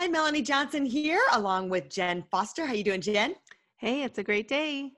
Hi, Melanie Johnson here, along with Jen Foster. How you doing, Jen? Hey, it's a great day.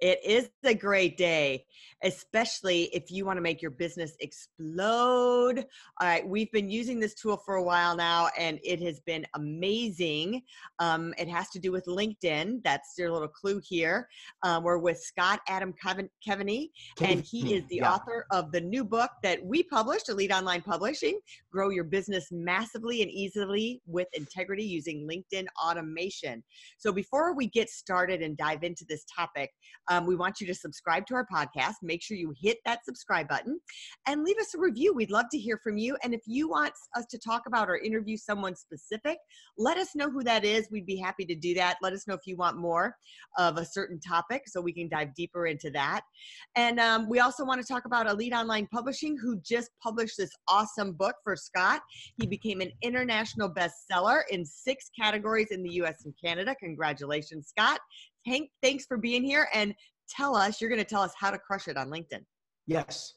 It is a great day, especially if you want to make your business explode. All right, we've been using this tool for a while now, and it has been amazing. Um, it has to do with LinkedIn. That's your little clue here. Um, we're with Scott Adam Keaveney, and he is the yeah. author of the new book that we published, Elite Online Publishing Grow Your Business Massively and Easily with Integrity Using LinkedIn Automation. So, before we get started and dive into this topic, um, we want you to subscribe to our podcast. Make sure you hit that subscribe button and leave us a review. We'd love to hear from you. And if you want us to talk about or interview someone specific, let us know who that is. We'd be happy to do that. Let us know if you want more of a certain topic so we can dive deeper into that. And um, we also want to talk about Elite Online Publishing, who just published this awesome book for Scott. He became an international bestseller in six categories in the US and Canada. Congratulations, Scott. Hank, thanks for being here and tell us, you're going to tell us how to crush it on LinkedIn. Yes.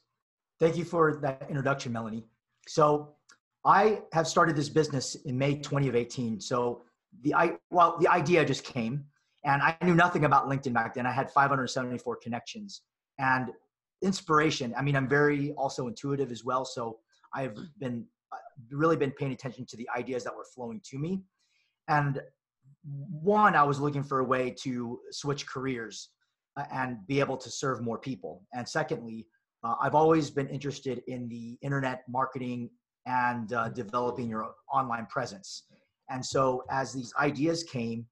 Thank you for that introduction, Melanie. So I have started this business in May 2018. So the I well, the idea just came and I knew nothing about LinkedIn back then. I had 574 connections and inspiration. I mean, I'm very also intuitive as well. So I've been uh, really been paying attention to the ideas that were flowing to me. And one, I was looking for a way to switch careers and be able to serve more people. And secondly, uh, I've always been interested in the internet marketing and uh, developing your online presence. And so, as these ideas came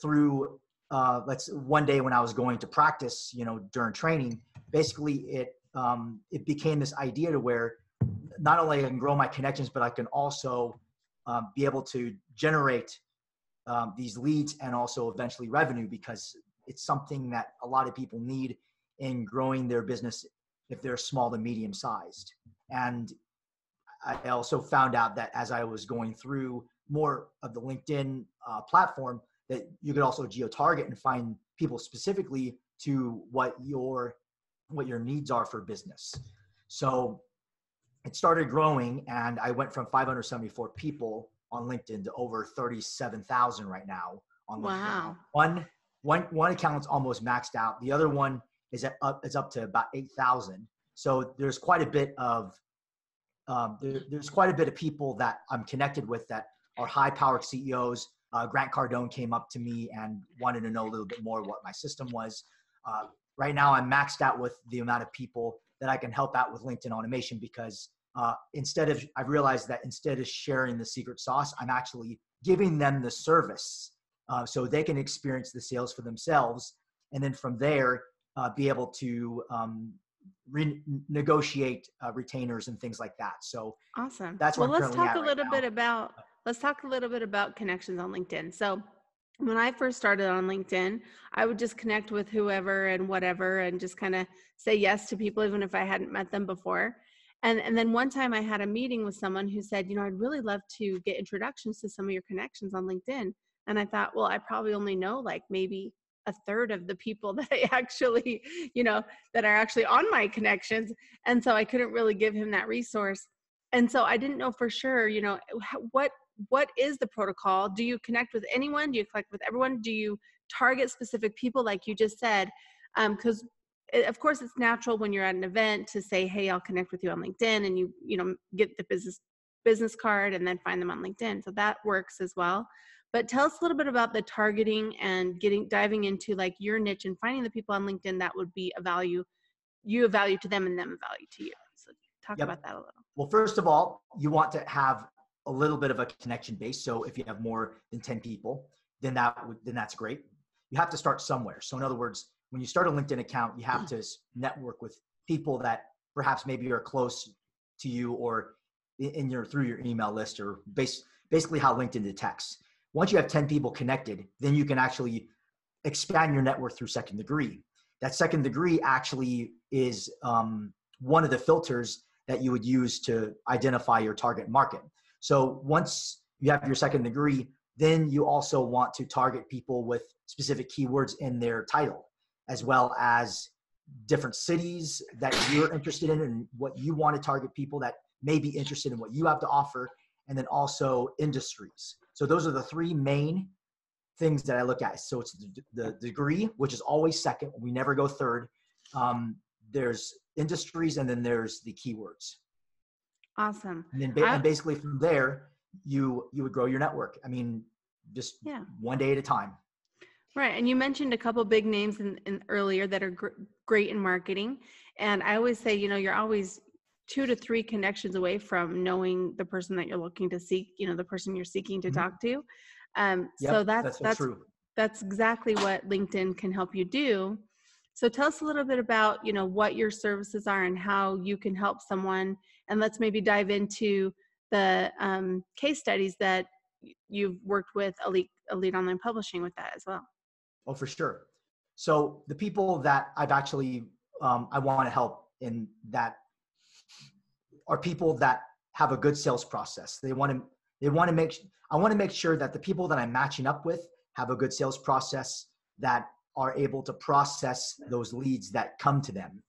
through, uh, let's one day when I was going to practice, you know, during training, basically it um, it became this idea to where not only I can grow my connections, but I can also um, be able to generate um, these leads and also eventually revenue because it's something that a lot of people need in growing their business if they're small to medium sized. And I also found out that as I was going through more of the LinkedIn uh, platform, that you could also geo target and find people specifically to what your what your needs are for business. So it started growing, and I went from 574 people on LinkedIn to over 37,000 right now on LinkedIn. Wow. One, one, one account's almost maxed out. The other one is at, up, is up to about 8,000. So there's quite a bit of, um, there, there's quite a bit of people that I'm connected with that are high powered CEOs. Uh, Grant Cardone came up to me and wanted to know a little bit more what my system was. Uh, right now I'm maxed out with the amount of people that I can help out with LinkedIn automation because uh, instead of i've realized that instead of sharing the secret sauce i'm actually giving them the service uh, so they can experience the sales for themselves and then from there uh, be able to um, re- negotiate uh, retainers and things like that so awesome that's well let's talk a little right bit about let's talk a little bit about connections on linkedin so when I first started on LinkedIn, I would just connect with whoever and whatever and just kind of say yes to people, even if I hadn't met them before. And, and then one time I had a meeting with someone who said, you know, I'd really love to get introductions to some of your connections on LinkedIn. And I thought, well, I probably only know like maybe a third of the people that I actually, you know, that are actually on my connections. And so I couldn't really give him that resource. And so I didn't know for sure, you know, what what is the protocol? Do you connect with anyone? Do you connect with everyone? Do you target specific people like you just said? Because um, of course it's natural when you're at an event to say hey i'll connect with you on linkedin and you you know get the business business card and then find them on linkedin so that works as well but tell us a little bit about the targeting and getting diving into like your niche and finding the people on linkedin that would be a value you a value to them and them a value to you. So talk yep. about that a little. Well first of all you want to have a little bit of a connection base. So if you have more than 10 people then that then that's great. You have to start somewhere. So in other words when you start a LinkedIn account, you have to network with people that perhaps maybe are close to you or in your through your email list or based basically how LinkedIn detects. Once you have 10 people connected, then you can actually expand your network through second degree. That second degree actually is um, one of the filters that you would use to identify your target market. So once you have your second degree, then you also want to target people with specific keywords in their title, as well as different cities that you're interested in and what you want to target people that may be interested in what you have to offer, and then also industries. So those are the three main things that I look at. So it's the, the degree, which is always second. We never go third. Um, there's industries, and then there's the keywords. Awesome. And then ba- and basically from there, you you would grow your network. I mean, just yeah. one day at a time. Right, and you mentioned a couple big names in, in earlier that are gr- great in marketing, and I always say, you know, you're always two to three connections away from knowing the person that you're looking to seek. You know, the person you're seeking to mm-hmm. talk to. Um, yep, so that's that's that's, so that's exactly what LinkedIn can help you do. So tell us a little bit about you know what your services are and how you can help someone, and let's maybe dive into the um, case studies that you've worked with elite elite online publishing with that as well. Oh, for sure. So the people that I've actually um, I want to help in that are people that have a good sales process. They want to they want to make I want to make sure that the people that I'm matching up with have a good sales process that are able to process those leads that come to them.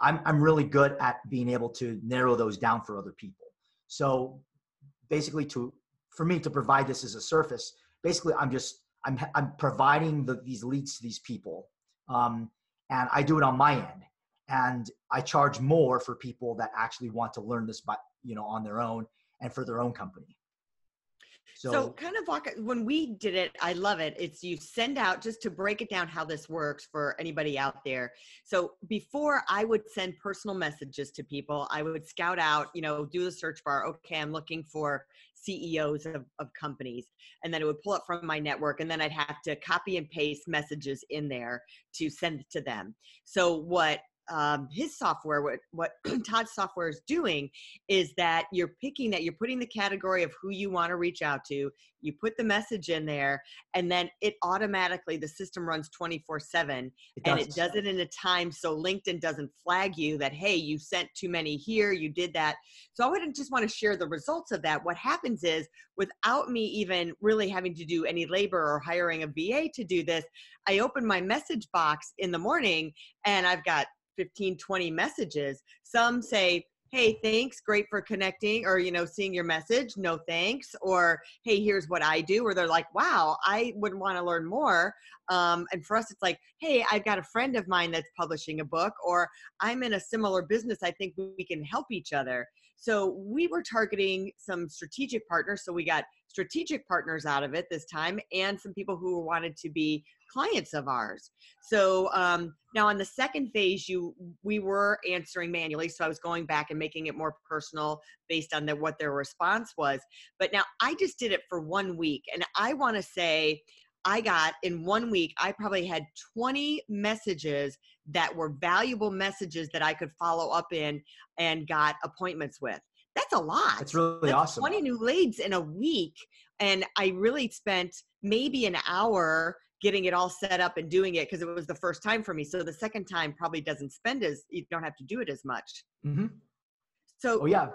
I'm I'm really good at being able to narrow those down for other people. So basically to for me to provide this as a surface, basically I'm just I'm I'm providing the, these leads to these people, um, and I do it on my end, and I charge more for people that actually want to learn this, but you know, on their own and for their own company. So, so, kind of walk when we did it, I love it. It's you send out just to break it down how this works for anybody out there. So before I would send personal messages to people, I would scout out, you know, do the search bar. Okay, I'm looking for CEOs of, of companies. And then it would pull up from my network, and then I'd have to copy and paste messages in there to send to them. So, what um, his software, what, what Todd's software is doing is that you're picking that, you're putting the category of who you want to reach out to, you put the message in there, and then it automatically, the system runs 24 7 and it does it in a time so LinkedIn doesn't flag you that, hey, you sent too many here, you did that. So I wouldn't just want to share the results of that. What happens is, without me even really having to do any labor or hiring a VA to do this, I open my message box in the morning and I've got 15 20 messages. Some say hey thanks great for connecting or you know seeing your message no thanks or hey here's what i do or they're like wow i would want to learn more. Um, and for us it's like hey i've got a friend of mine that's publishing a book or i'm in a similar business i think we can help each other. So we were targeting some strategic partners so we got strategic partners out of it this time and some people who wanted to be clients of ours. So um, now on the second phase, you we were answering manually. So I was going back and making it more personal based on the, what their response was. But now I just did it for one week, and I want to say I got in one week, I probably had 20 messages that were valuable messages that I could follow up in and got appointments with. That's a lot. That's really That's awesome. 20 new leads in a week. And I really spent maybe an hour getting it all set up and doing it because it was the first time for me. So the second time probably doesn't spend as you don't have to do it as much. Mm-hmm. So oh yeah.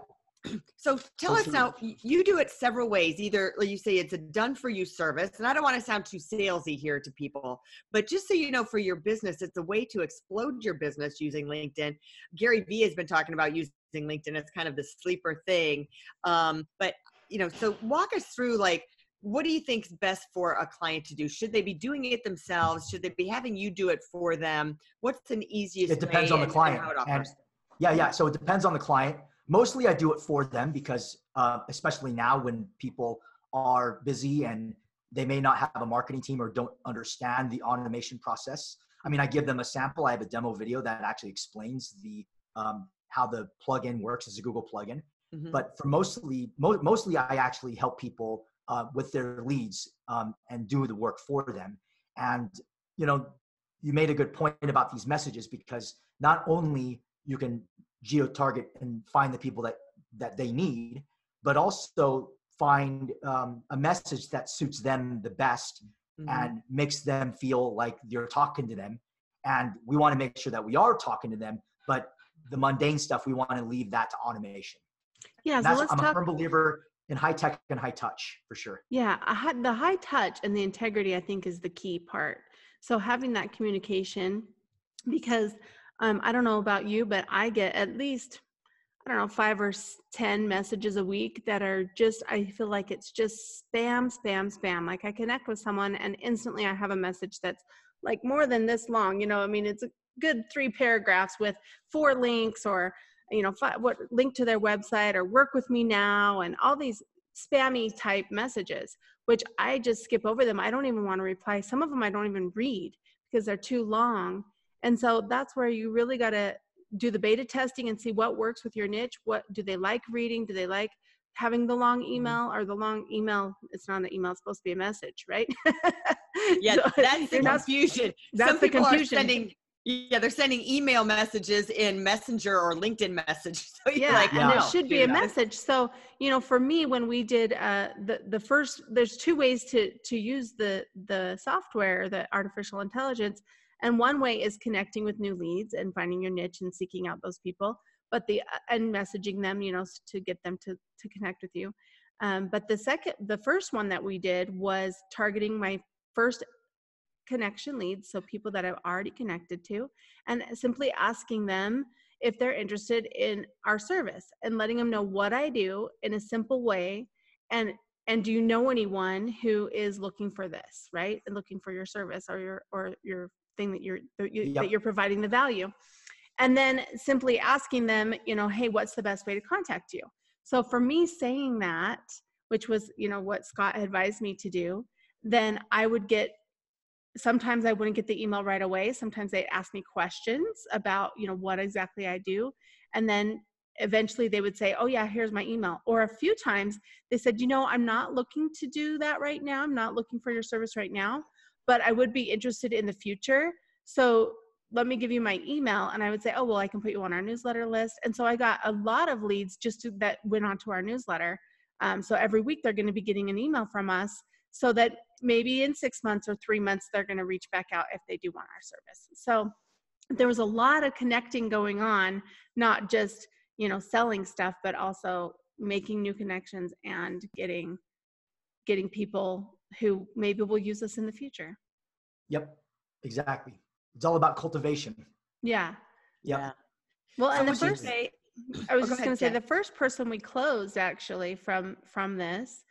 So tell us now, you do it several ways. Either you say it's a done for you service, and I don't want to sound too salesy here to people, but just so you know, for your business, it's a way to explode your business using LinkedIn. Gary Vee has been talking about using LinkedIn. It's kind of the sleeper thing. Um, but you know, so walk us through like what do you think is best for a client to do? Should they be doing it themselves? Should they be having you do it for them? What's an easiest? It depends on the client. Yeah, yeah. So it depends on the client. Mostly, I do it for them because, uh, especially now when people are busy and they may not have a marketing team or don't understand the automation process. I mean, I give them a sample. I have a demo video that actually explains the um, how the plugin works as a Google plugin. Mm-hmm. But for mostly, mo- mostly, I actually help people uh, with their leads um, and do the work for them. And you know, you made a good point about these messages because not only you can geo target and find the people that that they need, but also find um, a message that suits them the best mm-hmm. and makes them feel like you're talking to them. And we want to make sure that we are talking to them, but the mundane stuff, we want to leave that to automation. Yeah, so let's I'm talk- a firm believer in high tech and high touch for sure. Yeah, I had the high touch and the integrity, I think, is the key part. So having that communication, because um, I don't know about you, but I get at least I don't know, five or 10 messages a week that are just, I feel like it's just spam, spam, spam. Like I connect with someone and instantly I have a message that's like more than this long. You know, I mean, it's a good three paragraphs with four links or, you know, five, what link to their website or work with me now and all these spammy type messages, which I just skip over them. I don't even want to reply. Some of them I don't even read because they're too long. And so that's where you really got to do the beta testing and see what works with your niche. What do they like reading? Do they like having the long mm-hmm. email or the long email? It's not an email; it's supposed to be a message, right? yeah, so that's the confusion. That's Some the confusion. Are sending, yeah, they're sending email messages in Messenger or LinkedIn message. So yeah, like, and it should be a message. So you know, for me, when we did uh, the the first, there's two ways to to use the the software, the artificial intelligence and one way is connecting with new leads and finding your niche and seeking out those people but the uh, and messaging them you know to get them to to connect with you. Um, but the second the first one that we did was targeting my first connection leads so people that i've already connected to and simply asking them if they're interested in our service and letting them know what i do in a simple way and and do you know anyone who is looking for this right? And looking for your service or your or your thing that you're that, you, yep. that you're providing the value. And then simply asking them you know hey what's the best way to contact you? So for me saying that which was you know what scott advised me to do then i would get sometimes i wouldn't get the email right away. Sometimes they'd ask me questions about you know what exactly i do. And then eventually they would say oh yeah here's my email. Or a few times they said you know i'm not looking to do that right now. I'm not looking for your service right now but I would be interested in the future. So let me give you my email. And I would say, oh, well, I can put you on our newsletter list. And so I got a lot of leads just to, that went onto our newsletter. Um, so every week they're going to be getting an email from us so that maybe in six months or three months they're going to reach back out if they do want our service. So there was a lot of connecting going on, not just, you know, selling stuff, but also making new connections and getting getting people who maybe will use us in the future. Yep, exactly. It's all about cultivation. Yeah. Yep. Yeah. Well, and the first day, I was oh, just going to say the first person we closed actually from from this,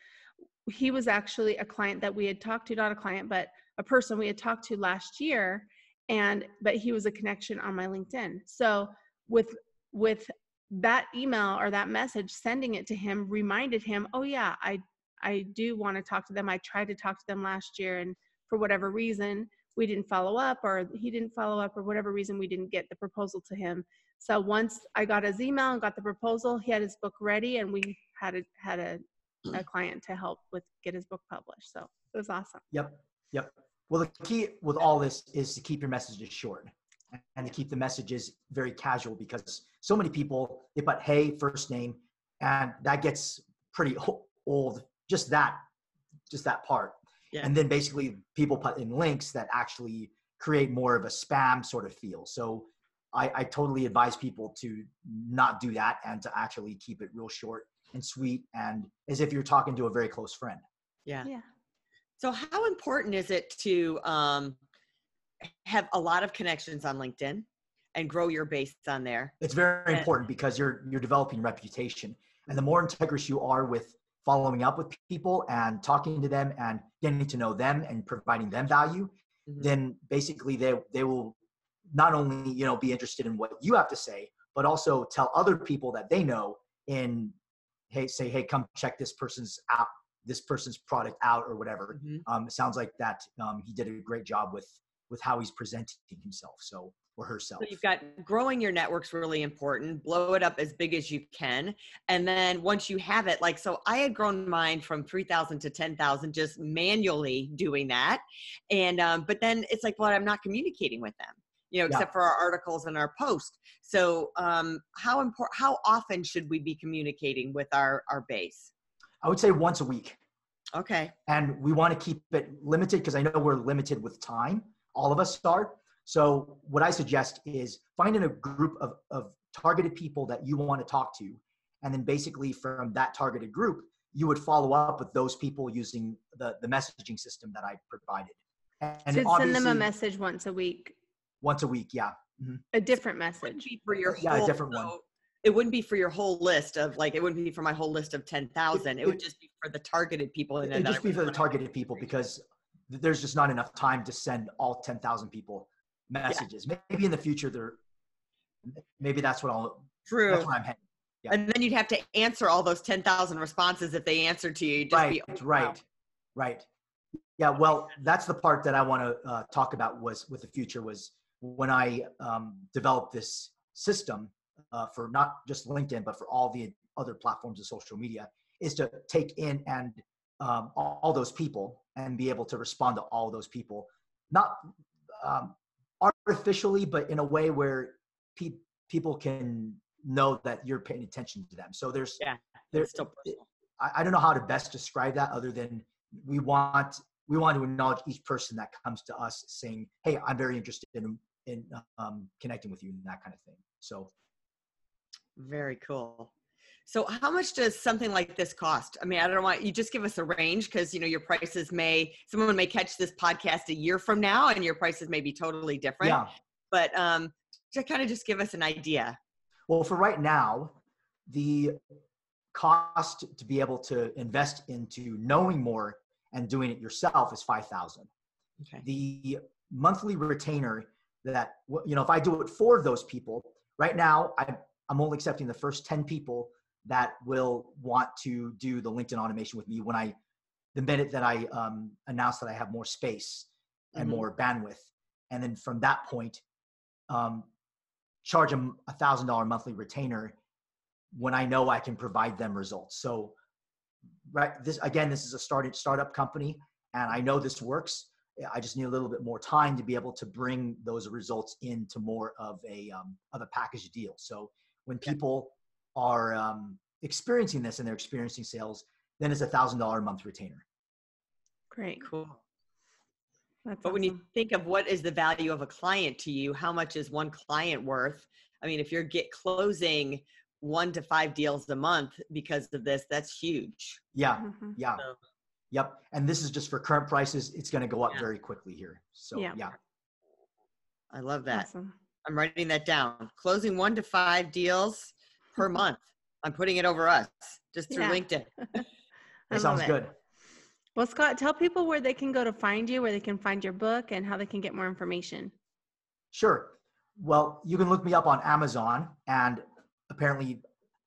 he was actually a client that we had talked to, not a client, but a person we had talked to last year, and but he was a connection on my LinkedIn. So with with that email or that message, sending it to him reminded him, oh yeah, I I do want to talk to them. I tried to talk to them last year, and for whatever reason, we didn't follow up, or he didn't follow up, or whatever reason, we didn't get the proposal to him. So once I got his email and got the proposal, he had his book ready, and we had a had a, a mm. client to help with get his book published. So it was awesome. Yep, yep. Well, the key with all this is to keep your messages short and to keep the messages very casual because so many people they put hey first name and that gets pretty old just that just that part. Yeah. and then basically people put in links that actually create more of a spam sort of feel. So I, I totally advise people to not do that and to actually keep it real short and sweet and as if you're talking to a very close friend. Yeah. Yeah. So how important is it to um, have a lot of connections on linkedin and grow your base on there? It's very and, important because you're you're developing reputation. And the more integrous you are with following up with people and talking to them and getting to know them and providing them value, mm-hmm. then basically they they will not only you know be interested in what you have to say, but also tell other people that they know in hey say hey come check this person's app this person's product out or whatever. Mm-hmm. Um, it sounds like that um, he did a great job with with how he's presenting himself. So or herself. So you've got growing your network's really important. Blow it up as big as you can. And then once you have it, like, so I had grown mine from 3,000 to 10,000 just manually doing that. And, um, but then it's like, well, I'm not communicating with them, you know, except yeah. for our articles and our post. So, um, how important, how often should we be communicating with our, our base? I would say once a week. Okay. And we want to keep it limited because I know we're limited with time. All of us are. So what I suggest is finding a group of, of targeted people that you want to talk to. And then basically from that targeted group, you would follow up with those people using the, the messaging system that I provided. And so send them a message once a week. Once a week, yeah. Mm-hmm. A different message. for your yeah, whole, a different one. it wouldn't be for your whole list of like it wouldn't be for my whole list of 10,000. It, it, would just be for the targeted people. And it would just be for the targeted people because there's just not enough time to send all 10,000 people messages. Yeah. Maybe in the future there maybe that's what I'll True. That's what I'm heading. Yeah. And then you'd have to answer all those 10,000 responses if they answered to you. right, be, right, right. Yeah, well, that's the part that I want to uh, talk about was with the future was when I um, developed this system uh, for not just LinkedIn, but for all the other platforms of social media is to take in and um, all, all, those people and be able to respond to all those people, not um, artificially, but in a way where pe- people can know that you're paying attention to them. So there's, yeah, there's still I, I don't know how to best describe that other than we want we want to acknowledge each person that comes to us saying, "Hey, I'm very interested in in um, connecting with you," and that kind of thing. So, very cool. So, how much does something like this cost? I mean, I don't want you just give us a range because you know your prices may someone may catch this podcast a year from now, and your prices may be totally different. Yeah. But um, to kind of just give us an idea. Well, for right now, the cost to be able to invest into knowing more and doing it yourself is 5000 okay. the monthly retainer that you know if i do it for those people right now i'm, I'm only accepting the first 10 people that will want to do the linkedin automation with me when i the minute that i um, announce that i have more space and mm-hmm. more bandwidth. And then from that point um, charge them a thousand dollar monthly retainer when i know i can provide them results. So right this again this is a started startup company and i know this works. I just need a little bit more time to be able to bring those results into more of a um, of a package deal. So when people are um, experiencing this and they're experiencing sales then it's a thousand dollar a month retainer great cool That's but awesome. when you think of what is the value of a client to you how much is one client worth i mean if you're get closing one to five deals a month because of this, that's huge. Yeah. Mm-hmm. Yeah. So, yep. And this is just for current prices. It's going to go up yeah. very quickly here. So yeah. yeah. I love that. Awesome. I'm writing that down. Closing one to five deals per month. I'm putting it over us just through yeah. LinkedIn. that sounds good. Well, Scott, tell people where they can go to find you, where they can find your book, and how they can get more information. Sure. Well, you can look me up on Amazon, and apparently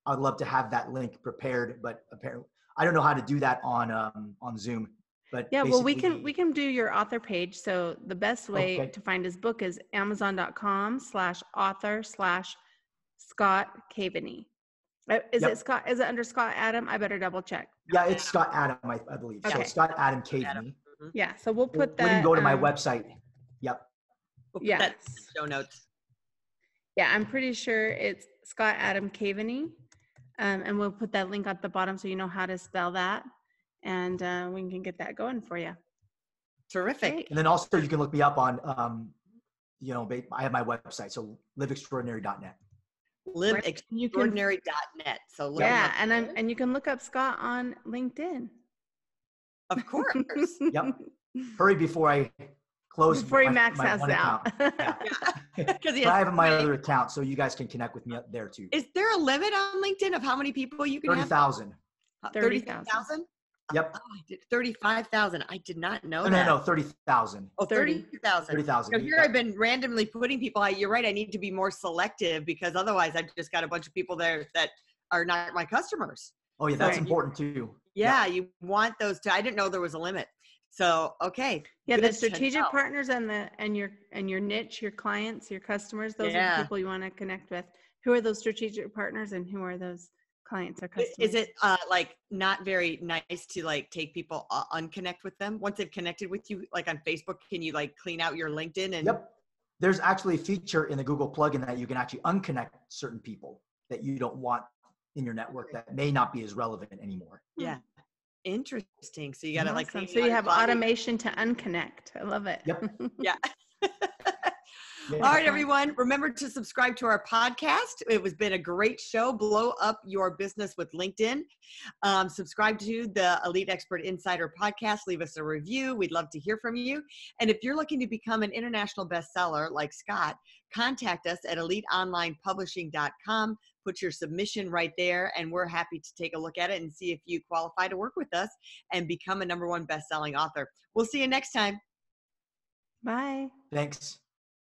I'd love to have that link prepared, but apparently I don't know how to do that on um, on Zoom. But yeah, well, we can we can do your author page. So the best way okay. to find his book is Amazon.com/slash author slash Scott Caveney. Uh, is yep. it Scott? Is it under Scott Adam? I better double check. Yeah, it's Scott Adam, I, I believe. Okay. So Scott Adam Caveney. Mm-hmm. Yeah, so we'll put that. When you go to um, my website. Yep. We'll yeah. Show notes. Yeah, I'm pretty sure it's Scott Adam Caveney. Um, and we'll put that link at the bottom so you know how to spell that. And uh, we can get that going for you. Terrific. Great. And then also you can look me up on, um, you know, I have my website, so liveextraordinary.net. Liveextraordinary.net. So yeah, and I'm, and you can look up Scott on LinkedIn. Of course. yep. Hurry before I close before he max out. Because yeah. Because I have my other account, so you guys can connect with me up there too. Is there a limit on LinkedIn of how many people you can have? 30,000. 30,000? Yep. Oh, 35,000. I did not know no, that. No, no, 30,000. Oh, 30,000. 30,000. So here yeah. I've been randomly putting people, I, you're right, I need to be more selective because otherwise I've just got a bunch of people there that are not my customers. Oh yeah, that's so important too. Yeah, yeah, you want those to, I didn't know there was a limit. So okay. Yeah, the strategic partners and the and your and your niche, your clients, your customers, those yeah. are the people you want to connect with. Who are those strategic partners and who are those clients or customers? Is it uh, like not very nice to like take people uh, unconnect with them once they've connected with you? Like on Facebook, can you like clean out your LinkedIn and? Yep. There's actually a feature in the Google plugin that you can actually unconnect certain people that you don't want in your network that may not be as relevant anymore. Yeah. Interesting. So you got to awesome. like. So you have automation to unconnect. I love it. Yep. yeah. All right, everyone. Remember to subscribe to our podcast. It was been a great show. Blow up your business with LinkedIn. Um, subscribe to the Elite Expert Insider podcast. Leave us a review. We'd love to hear from you. And if you're looking to become an international bestseller like Scott, contact us at eliteonlinepublishing.com. Put your submission right there, and we're happy to take a look at it and see if you qualify to work with us and become a number one best-selling author. We'll see you next time. Bye. Thanks.